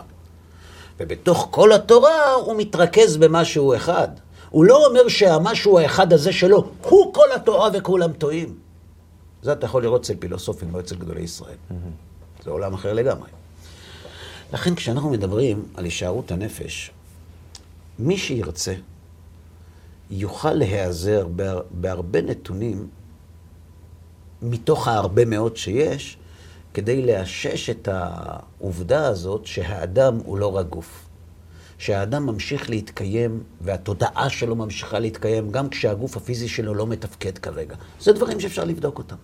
ובתוך כל התורה הוא מתרכז במשהו אחד. הוא לא אומר שהמשהו האחד הזה שלו הוא כל התורה וכולם טועים. זה אתה יכול לראות אצל פילוסופים, לא אצל גדולי ישראל. זה עולם אחר לגמרי. לכן כשאנחנו מדברים על הישארות הנפש, מי שירצה יוכל להיעזר בהר, בהרבה נתונים מתוך ההרבה מאוד שיש, כדי לאשש את העובדה הזאת שהאדם הוא לא רק גוף. שהאדם ממשיך להתקיים והתודעה שלו ממשיכה להתקיים גם כשהגוף הפיזי שלו לא מתפקד כרגע. זה דברים שאפשר לבדוק אותם.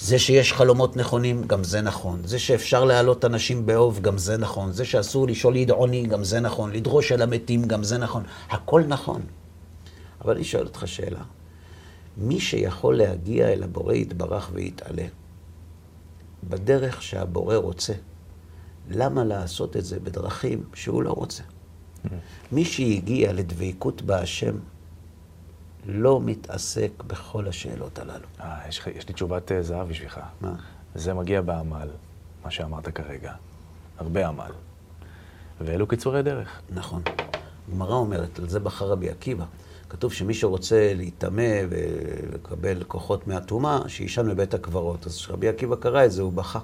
זה שיש חלומות נכונים, גם זה נכון. זה שאפשר להעלות אנשים באוב, גם זה נכון. זה שאסור לשאול ידעוני, גם זה נכון. לדרוש אל המתים, גם זה נכון. הכל נכון. אבל אני שואל אותך שאלה. מי שיכול להגיע אל הבורא יתברך ויתעלה, בדרך שהבורא רוצה, למה לעשות את זה בדרכים שהוא לא רוצה? מי שהגיע לדבקות בהשם, לא מתעסק בכל השאלות הללו. אה, יש, יש לי תשובת אה, זהב בשבילך. מה? זה מגיע בעמל, מה שאמרת כרגע. הרבה עמל. ואלו קיצורי דרך. נכון. הגמרא אומרת, על זה בחר רבי עקיבא. כתוב שמי שרוצה להיטמא ולקבל כוחות מהטומאה, שיישן בבית הקברות. אז כשרבי עקיבא קרא את זה, הוא בכה.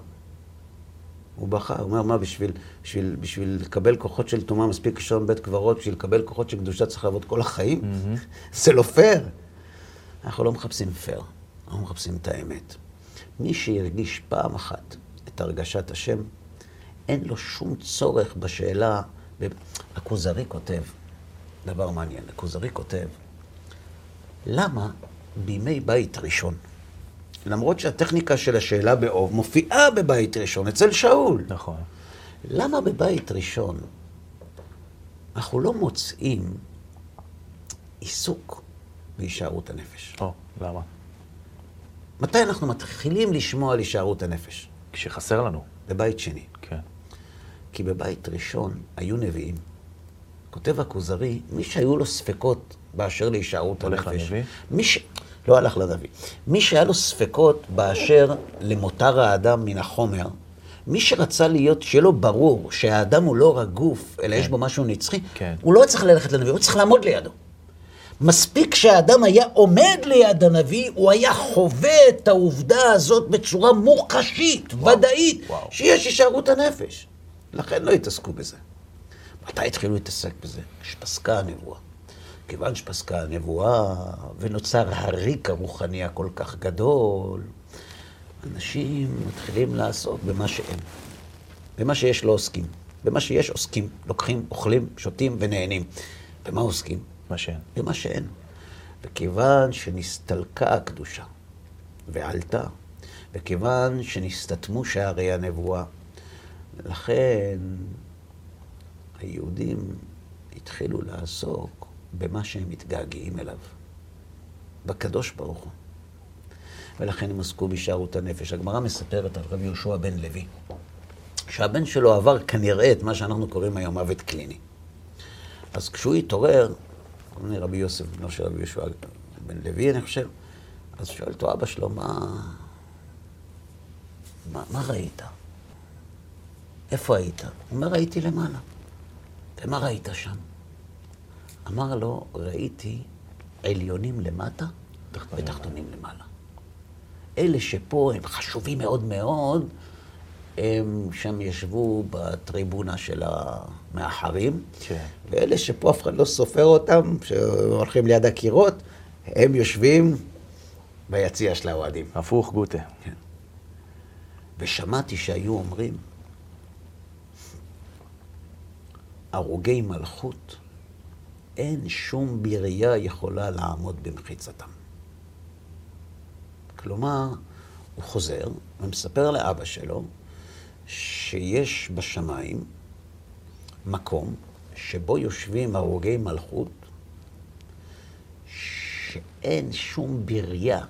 הוא בכה, הוא אומר, מה, בשביל, בשביל, בשביל לקבל כוחות של טומאה מספיק לישון בבית קברות, בשביל לקבל כוחות של קדושה צריך לעבוד כל החיים? זה לא פייר. אנחנו לא מחפשים פייר, אנחנו מחפשים את האמת. מי שירגיש פעם אחת את הרגשת השם, אין לו שום צורך בשאלה. הכוזרי כותב, דבר מעניין, הכוזרי כותב, למה בימי בית ראשון, למרות שהטכניקה של השאלה באוב מופיעה בבית ראשון, אצל שאול, נכון. למה בבית ראשון אנחנו לא מוצאים עיסוק בהישארות הנפש? או, למה? מתי אנחנו מתחילים לשמוע על הישארות הנפש? כשחסר לנו. בבית שני. כן. כי בבית ראשון היו נביאים. כותב הכוזרי, מי שהיו לו ספקות באשר להישארות הולך הנפש... לנביא? מי ש... לא הלך לנביא. מי שהיה לו ספקות באשר למותר האדם מן החומר, מי שרצה להיות, שיהיה לו ברור שהאדם הוא לא רק גוף, אלא יש בו משהו נצחי, כן. הוא לא צריך ללכת לנביא, הוא צריך לעמוד לידו. מספיק שהאדם היה עומד ליד הנביא, הוא היה חווה את העובדה הזאת בצורה מוחשית, ודאית, וואו. שיש הישארות הנפש. לכן לא התעסקו בזה. מתי התחילו להתעסק בזה? כשפסקה הנבואה. כיוון שפסקה הנבואה ונוצר הריק הרוחני הכל כך גדול, אנשים מתחילים לעסוק במה שאין. במה שיש לא עוסקים. במה שיש עוסקים. לוקחים, אוכלים, שותים ונהנים. במה עוסקים? מה שאין. במה שאין. וכיוון שנסתלקה הקדושה ועלתה, וכיוון שנסתתמו שערי הנבואה, לכן היהודים התחילו לעסוק במה שהם מתגעגעים אליו, בקדוש ברוך הוא. ולכן הם עסקו בהישארות הנפש. הגמרא מספרת על רבי יהושע בן לוי, שהבן שלו עבר כנראה את מה שאנחנו קוראים היום מוות קליני. אז כשהוא התעורר, רבי יוסף, בנו של רבי יהושע בן לוי, אני חושב, אז שואל אותו אבא שלו, מה, מה, מה ראית? איפה היית? הוא אומר, הייתי למעלה. ומה ראית שם? אמר לו, ראיתי עליונים למטה ותחתונים למעלה. אלה שפה הם חשובים מאוד מאוד, הם שם ישבו בטריבונה של המאחרים, כן. ואלה שפה אף אחד לא סופר אותם, שהולכים ליד הקירות, הם יושבים ביציע של האוהדים. הפוך, גוטה. כן. ושמעתי שהיו אומרים, הרוגי מלכות, אין שום ברייה יכולה לעמוד במחיצתם. כלומר, הוא חוזר ומספר לאבא שלו שיש בשמיים מקום שבו יושבים הרוגי מלכות, שאין שום ברייה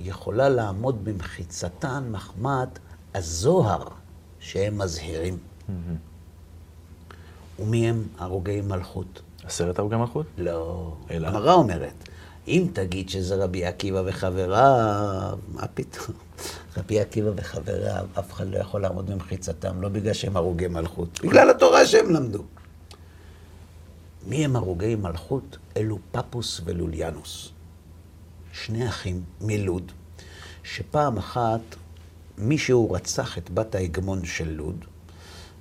יכולה לעמוד במחיצתן מחמת הזוהר שהם מזהירים. ומי הם הרוגי מלכות? עשרת הרוגי מלכות? לא. אלא? הגמרא אומרת, אם תגיד שזה רבי עקיבא וחבריו, מה פתאום? רבי עקיבא וחבריו, אף אחד לא יכול לעמוד במחיצתם, לא בגלל שהם הרוגי מלכות, בגלל התורה שהם למדו. מי הם הרוגי מלכות? אלו פפוס ולוליאנוס. שני אחים מלוד, שפעם אחת מישהו רצח את בת ההגמון של לוד,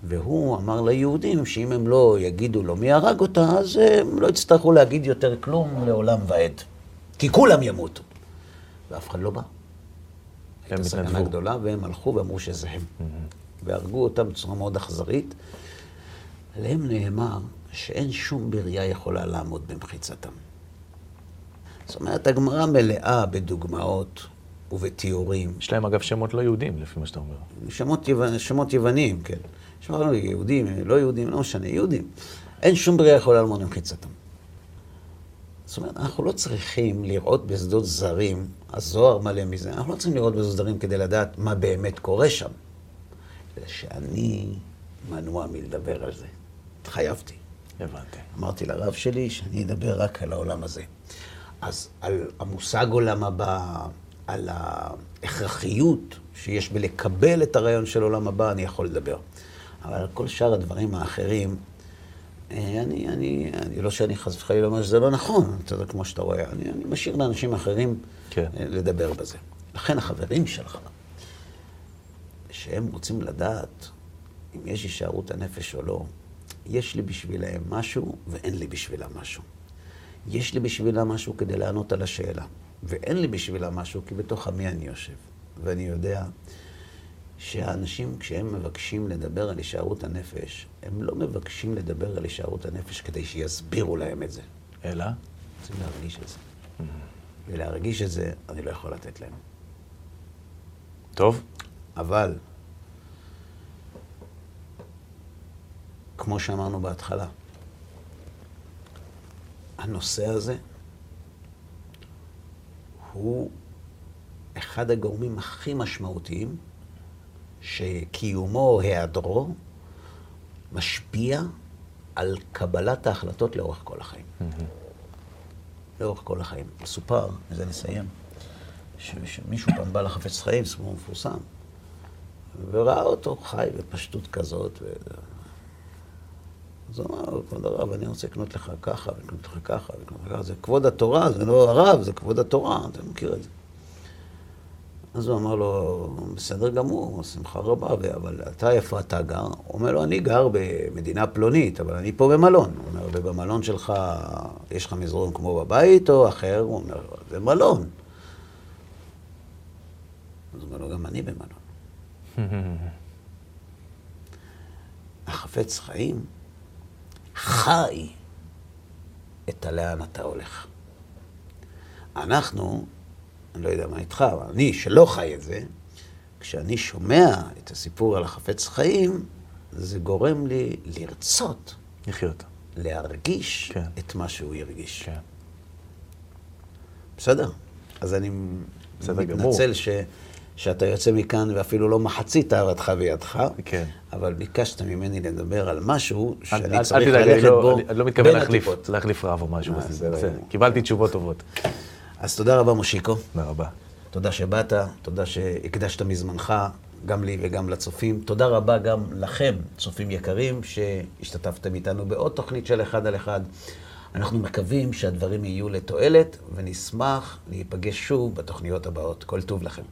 והוא אמר ליהודים שאם הם לא יגידו לו מי הרג אותה, אז הם לא יצטרכו להגיד יותר כלום לעולם ועד. כי כולם ימותו. ואף אחד לא בא. הייתה סכנה גדולה, והם הלכו ואמרו שזה הם. Mm-hmm. והרגו אותם בצורה מאוד אכזרית. עליהם נאמר שאין שום בריאה יכולה לעמוד במחיצתם. זאת אומרת, הגמרא מלאה בדוגמאות ובתיאורים. יש להם אגב שמות לא יהודים, לפי מה שאתה אומר. שמות, יו... שמות יוונים, כן. שמות יהודים, לא יהודים, לא משנה, יהודים. אין שום בריאה יכולה לעמוד במחיצתם. זאת אומרת, אנחנו לא צריכים לראות בשדות זרים, הזוהר מלא מזה, אנחנו לא צריכים לראות בשדות זרים כדי לדעת מה באמת קורה שם. אלא שאני מנוע מלדבר על זה. התחייבתי. הבנתי. אמרתי לרב שלי שאני אדבר רק על העולם הזה. אז על המושג עולם הבא, על ההכרחיות שיש בלקבל את הרעיון של עולם הבא, אני יכול לדבר. אבל כל שאר הדברים האחרים, אה, אני, אני, אני לא שאני חס וחלילה אומר שזה לא נכון, אתה יודע, כמו שאתה רואה, אני, אני משאיר לאנשים אחרים כן. אה, לדבר בזה. לכן החברים שלך, שהם רוצים לדעת אם יש הישארות הנפש או לא, יש לי בשבילהם משהו ואין לי בשבילם משהו. יש לי בשבילה משהו כדי לענות על השאלה, ואין לי בשבילה משהו כי בתוך עמי אני יושב. ואני יודע שהאנשים, כשהם מבקשים לדבר על הישארות הנפש, הם לא מבקשים לדבר על הישארות הנפש כדי שיסבירו להם את זה. אלא? רוצים להרגיש את זה. ולהרגיש את זה, אני לא יכול לתת להם. טוב. אבל, כמו שאמרנו בהתחלה, הנושא הזה הוא אחד הגורמים הכי משמעותיים שקיומו או היעדרו משפיע על קבלת ההחלטות לאורך כל החיים. Mm-hmm. לאורך כל החיים. מסופר, וזה נסיים, שמישהו פעם בא לחפץ חיים, סיפור מפורסם, וראה אותו חי בפשטות כזאת. ו... אז הוא אמר, כבוד הרב, אני רוצה לקנות לך ככה, ולקנות לך ככה, ולקנות לך ככה. זה כבוד התורה, זה לא הרב, זה כבוד התורה, אתה מכיר את זה. אז הוא אמר לו, בסדר גמור, שמחה רבה, אבל אתה, איפה אתה גר? הוא אומר לו, אני גר במדינה פלונית, אבל אני פה במלון. הוא אומר, ובמלון שלך, יש לך מזרון כמו בבית או אחר? הוא אומר, זה מלון. אז הוא אומר לו, גם אני במלון. החפץ חיים חי את הלאן אתה הולך. אנחנו אני לא יודע מה איתך, אבל אני, שלא חי את זה, כשאני שומע את הסיפור על החפץ חיים, זה גורם לי לרצות. לחיות. להרגיש כן. את מה שהוא הרגיש. כן. בסדר? אז אני מתנצל ש, שאתה יוצא מכאן ואפילו לא מחצית אהבתך וידך, כן. אבל ביקשת ממני לדבר על משהו שאני אל, צריך אל ללכת לא, בו אני לא מתכוון להחליף, להחליף רב או משהו. אה, קיבלתי תשובות טובות. אז תודה רבה, מושיקו. תודה רבה. תודה שבאת, תודה שהקדשת מזמנך, גם לי וגם לצופים. תודה רבה גם לכם, צופים יקרים, שהשתתפתם איתנו בעוד תוכנית של אחד על אחד. אנחנו מקווים שהדברים יהיו לתועלת, ונשמח להיפגש שוב בתוכניות הבאות. כל טוב לכם.